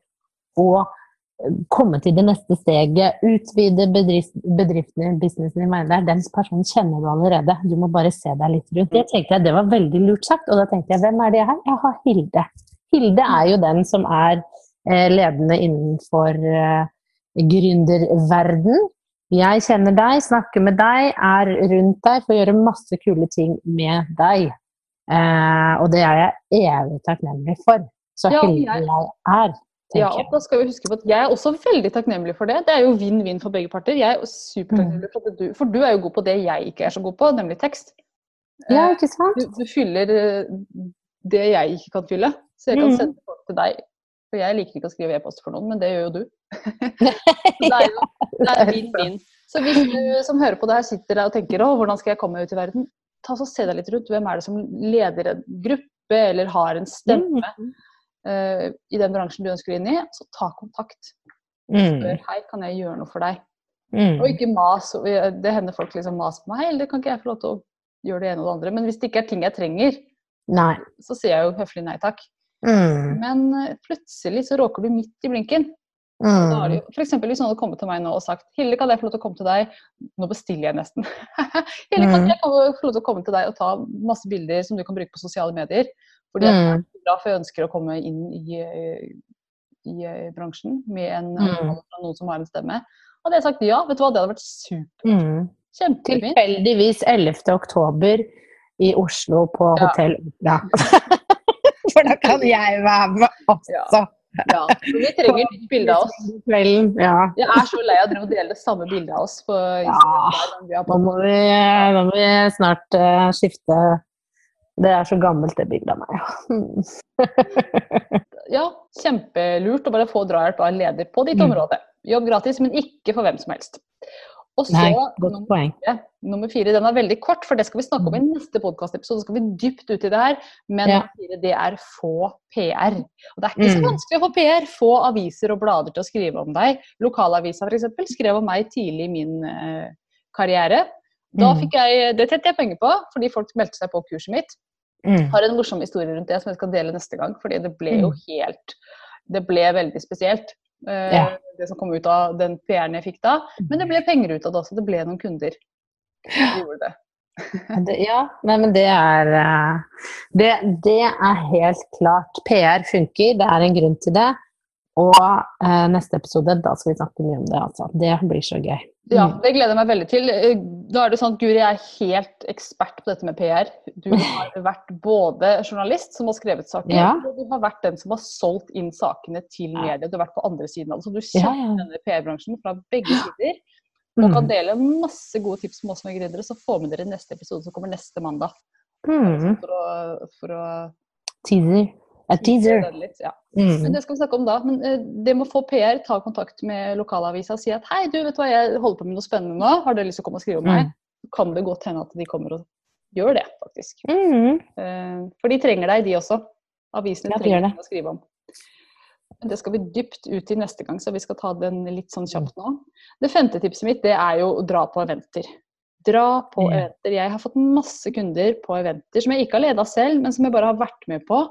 å eh, komme til det neste steget, utvide bedrift, bedriften, businessen din, jeg, den personen kjenner du allerede. Du må bare se deg litt rundt. Det tenkte jeg det var veldig lurt sagt, og da tenkte jeg hvem er det her? Jeg har Hilde. Hilde er jo den som er eh, ledende innenfor eh, gründerverden. Jeg kjenner deg, snakker med deg, er rundt deg for å gjøre masse kule ting med deg. Eh, og det er jeg evig takknemlig for. Så Ja, heldig jeg- er, Ja, og da skal vi huske på at Jeg er også veldig takknemlig for det. Det er jo vinn-vinn for begge parter. Jeg er supertakknemlig for det du For du er jo god på det jeg ikke er så god på, nemlig tekst. Ja, Eh, ikke sant? Du, du fyller eh, det jeg ikke kan fylle. Så jeg kan Mhm. sende folk til deg. For jeg liker ikke å skrive e-post for noen, men det gjør jo du. *laughs* Det er jo det er vinn-vinn. *laughs* Så hvis du som hører på det her sitter der og tenker å, hvordan skal jeg komme meg ut i verden, ta så se deg litt rundt. Hvem er det som leder en gruppe eller har en stemme Mm. uh, i den bransjen du ønsker inn i? Så ta kontakt. Mm. Spør hei, kan jeg gjøre noe for deg? Mm. Og ikke mas. Det hender folk liksom maser på meg. Eller kan ikke jeg få lov til å gjøre det ene og det andre? Men hvis det ikke er ting jeg trenger, Nei. så sier jeg jo høflig nei takk. Mm. Men eh, plutselig så råker du midt i blinken. Da er det Mm. jo, for eksempel hvis noen hadde kommet til meg nå og sagt Hilde, kan jeg få lov til å komme til deg Nå bestiller jeg nesten. *laughs* Hilde, kan Mm. jeg få lov til å komme til deg og ta masse bilder som du kan bruke på sosiale medier? Fordi jeg er Mm. bra, for jeg ønsker å komme inn i, i, i eh, bransjen med en Mm. noen som har en stemme. Hadde jeg sagt ja, vet du hva, det hadde vært super, Mm. kjempefint. Tilfeldigvis 11. oktober i Oslo på Ja. Hotell Opera. *laughs* For da kan jeg være med også. Ja, så vi trenger nytt bilde av oss. *laughs* Jeg er så lei av å dele det samme bildet av oss på Instagram. har Nå må vi, nå må vi snart uh, skifte Det er så gammelt, det bildet av meg. Ja, kjempelurt å bare få drahjelp av en leder på ditt Mm. område. Jobb gratis, men ikke for hvem som helst. Og så Nei, godt nummer poeng. fire, nummer fire, den er veldig kort, for det skal vi snakke om i neste podkastepisode. skal vi dypt ut i det her. Men Mm. Ja. fire, det er få PR. Og det er ikke så Mm. vanskelig å få PR. Få aviser og blader til å skrive om deg. Lokalavisa f.eks. skrev om meg tidlig i min eh, karriere. Da Mm. fikk jeg, Det tjente jeg penger på, fordi folk meldte seg på kurset mitt. Mm. har en morsom historie rundt det som jeg skal dele neste gang. fordi det ble jo helt Det ble veldig spesielt. Eh, Ja. Det som kom ut av den PR-en jeg fikk da. Men det ble penger ut av det også. Det ble noen kunder. De gjorde det. Det, ja, nei, men det er eh, det, det er helt klart. PR funker, det er en grunn til det. Og eh, neste episode, da skal vi snakke mye om det. altså. Det blir så gøy. Ja, Mm. det gleder jeg meg veldig til. Eh, Da er det sånn at Guri er helt ekspert på dette med PR. Du *laughs* har vært både journalist som har skrevet saker, Ja. og du har vært den som har solgt inn sakene til media. Du har vært på andre siden av det. Så du kjenner ja. denne PR-bransjen fra begge sider. *laughs* Og kan Mm. dele masse gode tips med oss med gründere, så får med dere neste episode som kommer neste mandag. Mm. For å, for å Teaser. A teaser. litt. Ja. Men Mm. det skal vi snakke om da. Men uh, det med å få PR, ta kontakt med lokalavisa og si at hei, du, vet du hva, jeg holder på med noe spennende nå. Har dere lyst til å komme og skrive om meg? Mm. Kan det godt hende at de kommer og gjør det, faktisk. Mm. Uh, For de trenger deg, de også. Avisene Ja, de trenger deg å skrive om. Men det skal vi dypt ut i neste gang, så vi skal ta den litt sånn kjapt nå. Det femte tipset mitt, det er jo å dra på eventer. Dra på yeah. eventer. Jeg har fått masse kunder på eventer som jeg ikke har leda selv, men som jeg bare har vært med på.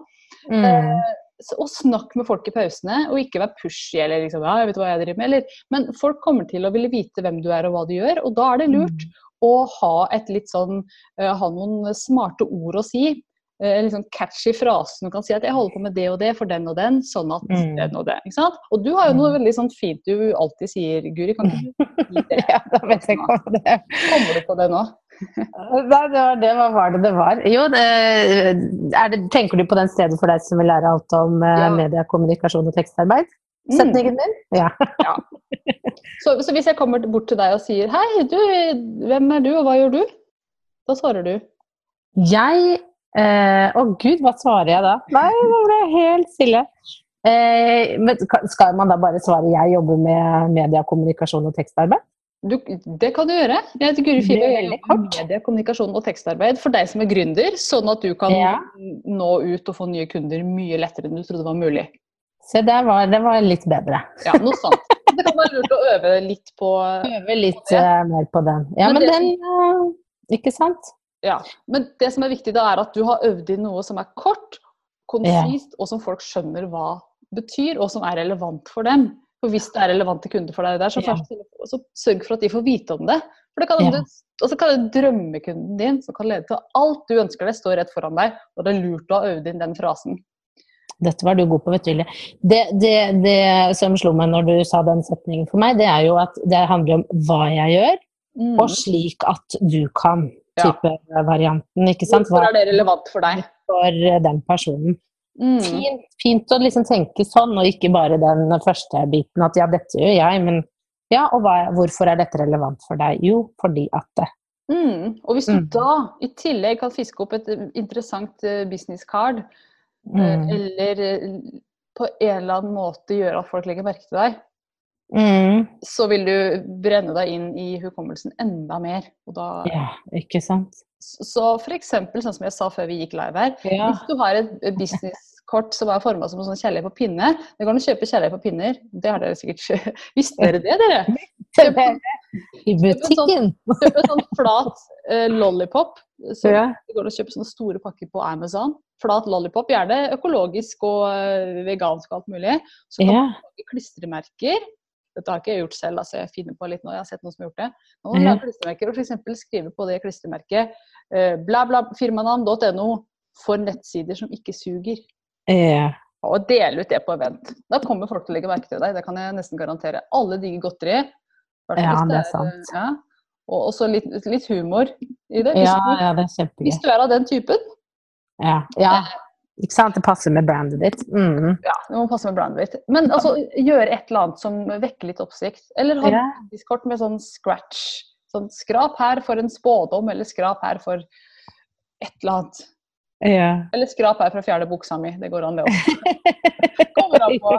Mm. Så- Og snakk med folk i pausene, og ikke vær pushy eller liksom ja, jeg vet hva jeg driver med, eller Men folk kommer til å ville vite hvem du er og hva du gjør, og da er det lurt Mm. å ha et litt sånn eh, Ha noen smarte ord å si. Eh, En litt sånn catchy frase. Du kan si at 'jeg holder på med det og det for den og den', sånn at Mm. den og det. Ikke sant? Og du har jo noe veldig sånn fint du alltid sier, Guri. Kan du *laughs* si det? Ja, da vet jeg hva om det. Kommer du på det nå? Nei, det var det. Hva var det det var? Jo, det, er det, tenker du på den stedet for deg som vil lære alt om eh, Ja. media, kommunikasjon og tekstarbeid? Mm. Setningen min? Ja. Så, så hvis jeg kommer bort til deg og sier 'hei, du, hvem er du, og hva gjør du?' Da svarer du Jeg eh, Å gud, hva svarer jeg da? Nei, nå ble jeg helt stille. Eh, men skal man da bare svare 'jeg jobber med media, kommunikasjon og tekstarbeid'? Du, det kan du gjøre. Jeg heter Guri Fiber medie, og jeg jobber med kort. kommunikasjon og tekstarbeid for deg som er gründer, sånn at du kan Ja. nå ut og få nye kunder mye lettere enn du trodde var mulig. Se, det var, det var litt bedre. Ja, noe sant. Det kan være lurt å øve litt på Øve litt på uh, mer på den. Ja, Men men, det den uh, Ikke sant? Ja. Men det som er viktig da, er at du har øvd inn noe som er kort, konsist, og som folk skjønner hva betyr, og som er relevant for dem. For hvis det er relevante kunder for deg der, så, Ja. så sørg for at de får vite om det. For det kan Ja. Og så kan det drømmekunden din, som kan lede til alt du ønsker deg, stå rett foran deg. Og det er lurt å ha øvd inn den frasen. Dette var du god på, vet du. Det, det, det som slo meg når du sa den setningen for meg, det er jo at det handler om hva jeg gjør, Mm. og slik at du kan. Ja. Type varianten, ikke sant? Hvorfor er det relevant for deg? for den personen. Mm. Fint, fint å liksom tenke sånn, og ikke bare den første biten at ja, dette gjør jeg, men ja, og hva, hvorfor er dette relevant for deg? Jo, fordi at det. Mm. Og hvis du Mm. da i tillegg kan fiske opp et eh, interessant eh, business card, eh, Mm. eller på en eller annen måte gjøre at folk legger merke til deg, Mm. så vil du brenne deg inn i hukommelsen enda mer. Og da, Ja, ikke sant? Så eksempel, sånn som jeg sa før vi gikk live her, Ja. hvis du har et businesskort som er forma som en sånn kjærlighet på pinne, det kan du kjøpe kjærlighet på pinner. Det har dere sikkert *laughs* Visste dere det, dere? Kjøp, *laughs* I butikken. kjøp en sånn flat uh, lollipop. Så Ja. det går an å kjøpe sånne store pakker på Amazon. Flat lollipop, gjerne økologisk og eh, vegansk og alt mulig. Så kan Ja. du lage klistremerker. Dette har ikke jeg gjort selv, altså jeg finner på litt nå. Jeg har sett noen som har gjort det. Nå mm. du Ja. lage klistremerker og f.eks. skriver på det klistremerket eh, bla, bla, firmanavn.no for nettsider som ikke suger. Yeah. Og dele ut det på event. Da kommer folk til å legge merke til deg. Det kan jeg nesten garantere. Alle digger godteri. Ja, det er eh, sant. Ja. Og også litt, litt humor i det. Hvis, Ja, ja, det er hvis du er av den typen, Ja. ja. Ikke sant? Det passer med brandet ditt. Mm. ja, det må passe med brandet ditt. Men altså, gjøre et eller annet som vekker litt oppsikt. Eller ha Ja. diskort med sånn scratch. Sånn skrap her for en spådom, eller skrap her for et eller annet. Ja. Eller skrap her fra fjerde buksa mi. Det går an, det også. Kommer an på,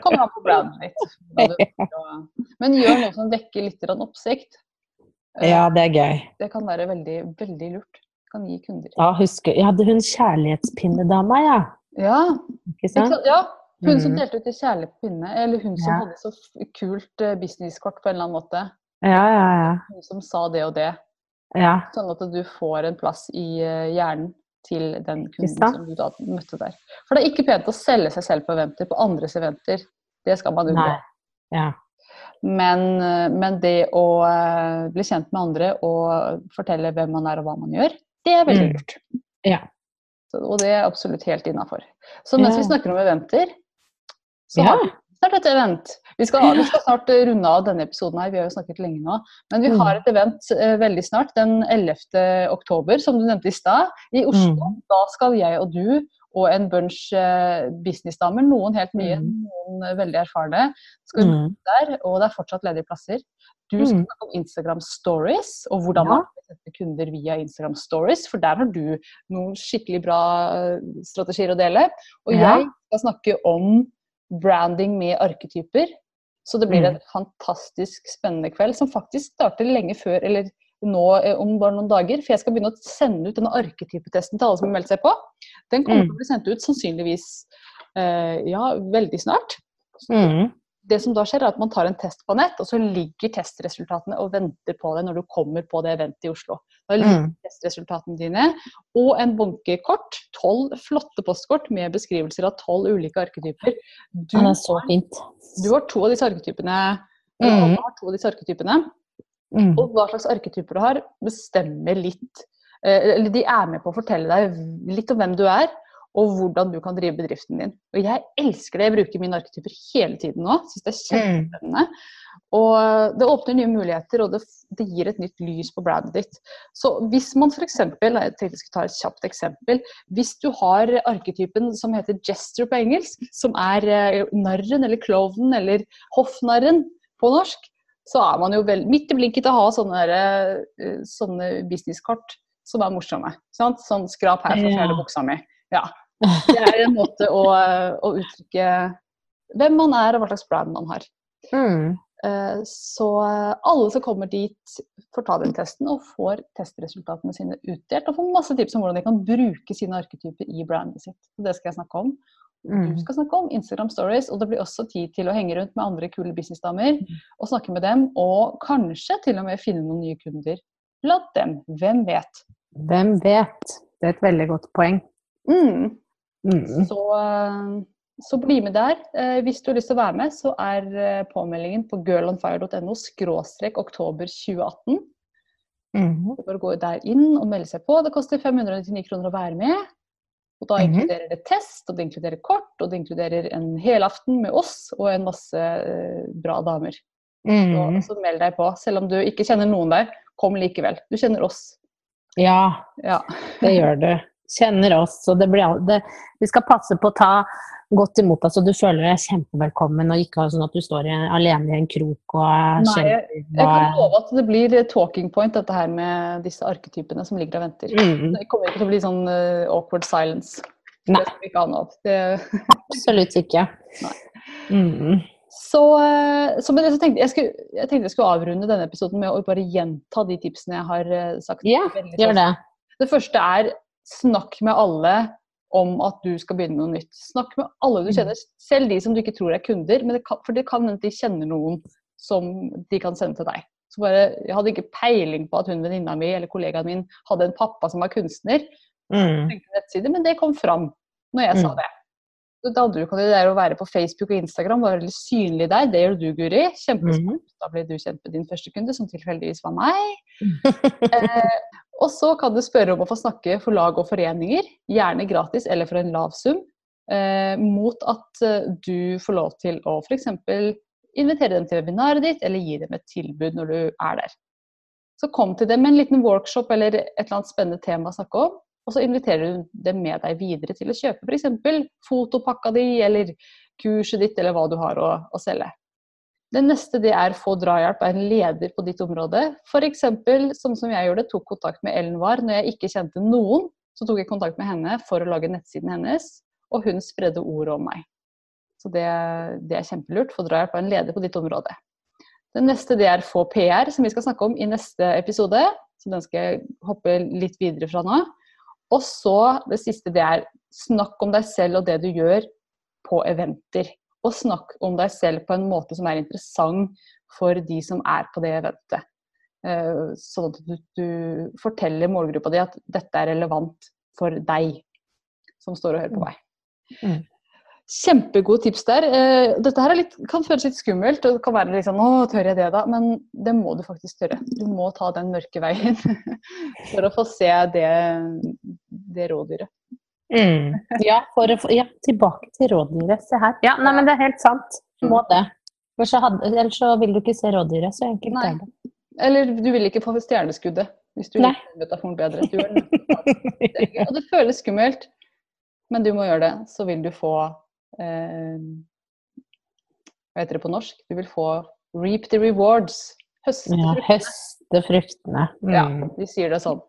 kommer an på brandet ditt. å- Men gjør noe som vekker litt oppsikt. Ja, det er gøy. Det kan være veldig, veldig lurt. Kan gi kunder. Ja, husker, jeg hadde hun kjærlighetspinnedama, ja. Ja, Ikke sant? ja. Hun som Mm. delte ut i kjærlighetspinne, pinne, eller hun som Ja. hadde så kult eh, businesskort på en eller annen måte. Ja, ja, ja. Hun som sa det og det. ja. Sånn at du får en plass i eh, hjernen til den kunden som du da møtte der. For det er ikke pent å selge seg selv på eventer, på andres eventer. Det skal man unngå. Ja. Men, eh, men det å bli kjent med andre og fortelle hvem man er og hva man gjør, det er veldig Mm. Ja. Så, og det er absolutt helt innafor. Så mens Ja. vi snakker om eventer, så har vi snart et event. Vi skal, vi skal, snart runde av denne episoden her, vi har jo snakket lenge nå. Men vi har et event eh, veldig snart, den 11. oktober, som du nevnte i stad, i Oslo. Mm. Da skal jeg og du og en bunch eh, businessdamer, noen helt nye, mm. noen veldig erfarne, skal mm. der, og det er fortsatt ledige plasser. Du skal mm. snakke om Instagram stories, og hvordan man setter kunder via Instagram stories. For der har du noen skikkelig bra strategier å dele. Og jeg skal snakke om branding med arketyper. Så det blir mm. en fantastisk spennende kveld, som faktisk starter lenge før, eller nå eh, om bare noen dager. For jeg skal begynne å sende ut denne arketypetesten til alle som har meldt seg på. Den kommer mm. til å bli sendt ut sannsynligvis uh, ja, veldig snart. Mm det som da skjer, er at man tar en test på nett, og så ligger testresultatene og venter på deg når du kommer på det eventet i Oslo. Da ligger mm. testresultatene dine og en bunke kort, tolv flotte postkort med beskrivelser av tolv ulike arketyper. Du, det er så fint. Du har to av disse arketypene. Mm. har to av disse arketypene. Mm. Og hva slags arketyper du har, bestemmer litt eh, Eller de er med på å fortelle deg litt om hvem du er og hvordan du kan drive bedriften din. Og jeg elsker det. Jeg bruker mine arketyper hele tiden nå. Syns det er mm. Og det åpner nye muligheter, og det, det, gir et nytt lys på brandet ditt. Så hvis man f.eks. Jeg tenkte jeg skulle ta et kjapt eksempel. Hvis du har arketypen som heter gesture på engelsk, som er eh, narren eller klovnen eller hoffnarren på norsk, så er man jo vel midt i blinken til å ha sånne, eh, sånne businesskort som er morsomme. Sånn skrap her for å fjerne buksa mi. Ja. Det er en måte å, å, uttrykke hvem man er og hva slags brand man har. Mm. Eh, så alle som kommer dit, får ta den testen og får testresultatene sine utdelt. Og får masse tips om hvordan de kan bruke sine arketyper i brandet sitt. Det skal jeg snakke om. Mm. Du skal snakke om Instagram Stories, og det blir også tid til å henge rundt med andre kule businessdamer og snakke med dem, og kanskje til og med finne noen nye kunder blant dem. Hvem vet? Hvem vet? Det er et veldig godt poeng. Mm. Mm. Så, eh, så, bli med der. Eh, hvis du har lyst til å være med, så er eh, påmeldingen på girlonfire.no skråstrek oktober 2018. Mm. Bare gå der inn og melde seg på. Det koster 599 kroner å være med. Og da mhm. inkluderer det test, og det inkluderer kort, og det inkluderer en helaften med oss og en masse bra damer. Mm. Så, så meld deg på. Selv om du ikke kjenner noen der, kom likevel. Du kjenner oss. Ja, ja. det gjør du kjenner oss. Og det blir, det, vi skal passe på å ta godt imot deg, så du føler deg kjempevelkommen, og ikke sånn at du står alene i en krok og Nei, jeg, jeg kan love at det blir talking point, dette her med disse arketypene som ligger og venter. Mm. Det kommer ikke til å bli sånn uh, awkward silence. Nei. Det ikke av. Det... *laughs* Absolutt ikke. Nei. Mm. Så, eh, så, det så tenkte jeg, skulle, jeg tenkte jeg skulle avrunde denne episoden med å bare gjenta de tipsene jeg har eh, sagt. Ja, gjør det. Det første er Snakk med alle om at du skal begynne noe nytt. Snakk med alle du mm. kjenner, selv de som du ikke tror er kunder. Det kan, for det kan hende de kjenner noen som de kan sende til deg. Så bare, Jeg hadde ikke peiling på at hun venninna mi eller kollegaen min hadde en pappa som var kunstner. Mm. Men det kom fram når jeg mm. sa det. Det andre du kan gjøre, er å være på Facebook og Instagram, være veldig synlig der. Det gjør du, Guri. Kjempesmart. Mm. Da blir du kjent med din første kunde, som tilfeldigvis var meg. *laughs* eh, og så kan du spørre om å få snakke for lag og foreninger, gjerne gratis eller for en lav sum, eh, mot at eh, du får lov til å f.eks. invitere dem til webinaret ditt, eller gi dem et tilbud når du er der. Så kom til dem med en liten workshop eller et eller annet spennende tema å snakke om, og så inviterer du dem med deg videre til å kjøpe f.eks. fotopakka di, eller kurset ditt, eller hva du har å, å selge. Det neste det er få drahjelp av en leder på ditt område. F.eks. sånn som jeg gjorde, tok kontakt med Ellen War når jeg ikke kjente noen. Så tok jeg kontakt med henne for å lage nettsiden hennes, og hun spredde ordet om meg. Så det, det er kjempelurt. Få drahjelp av en leder på ditt område. Det neste det er få PR, som vi skal snakke om i neste episode. Så den skal jeg hoppe litt videre fra nå. Og så det siste det er snakk om deg selv og det du gjør på eventer og snakk om deg selv på en måte som er interessant for de som er på det eventet. Eh, sånn at du, du forteller målgruppa di at dette er relevant for deg som står og hører på meg. Mm. Kjempegode tips der. Eh, dette her litt, kan føles litt skummelt. og det kan være litt sånn, å, tør jeg det da? Men det må du faktisk tørre. Du må ta den mørke veien *laughs* for å få se det, det rådyret. Mm. Ja, for, ja, tilbake til rådyret. Se her. Ja, nei, men det er helt sant. Du må det. Ellers så, hadde, ellers så vil du ikke se rådyret. Så enkelt Nei. er det. Eller du vil ikke få stjerneskuddet, hvis du vil liker metaforen bedre. Du er det. *laughs* og det føles skummelt, men du må gjøre det. Så vil du få eh, Hva heter det på norsk? Du vil få reap the rewards. Høste Ja, høste fruktene. Ja, Mm. de sier det sånn.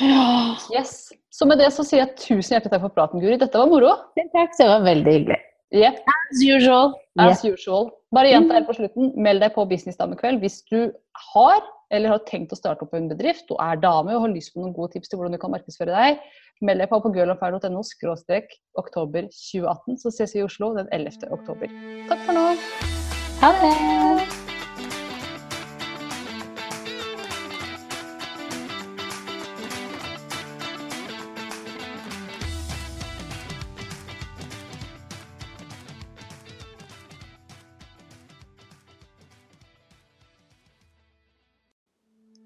Ja. Yes. Så med det så sier jeg tusen hjertelig takk for praten, Guri. Dette var moro. Takk, det var veldig hyggelig. Yep, As usual. as usual. Bare gjenta her på slutten, meld deg på Businessdamekveld hvis du har eller har tenkt å starte opp en bedrift og er dame og har lyst på noen gode tips til hvordan du kan markedsføre deg. Meld deg på på girlonfire.no skråstrek oktober 2018, så ses vi i Oslo den 11. oktober. Takk for nå. Ha det!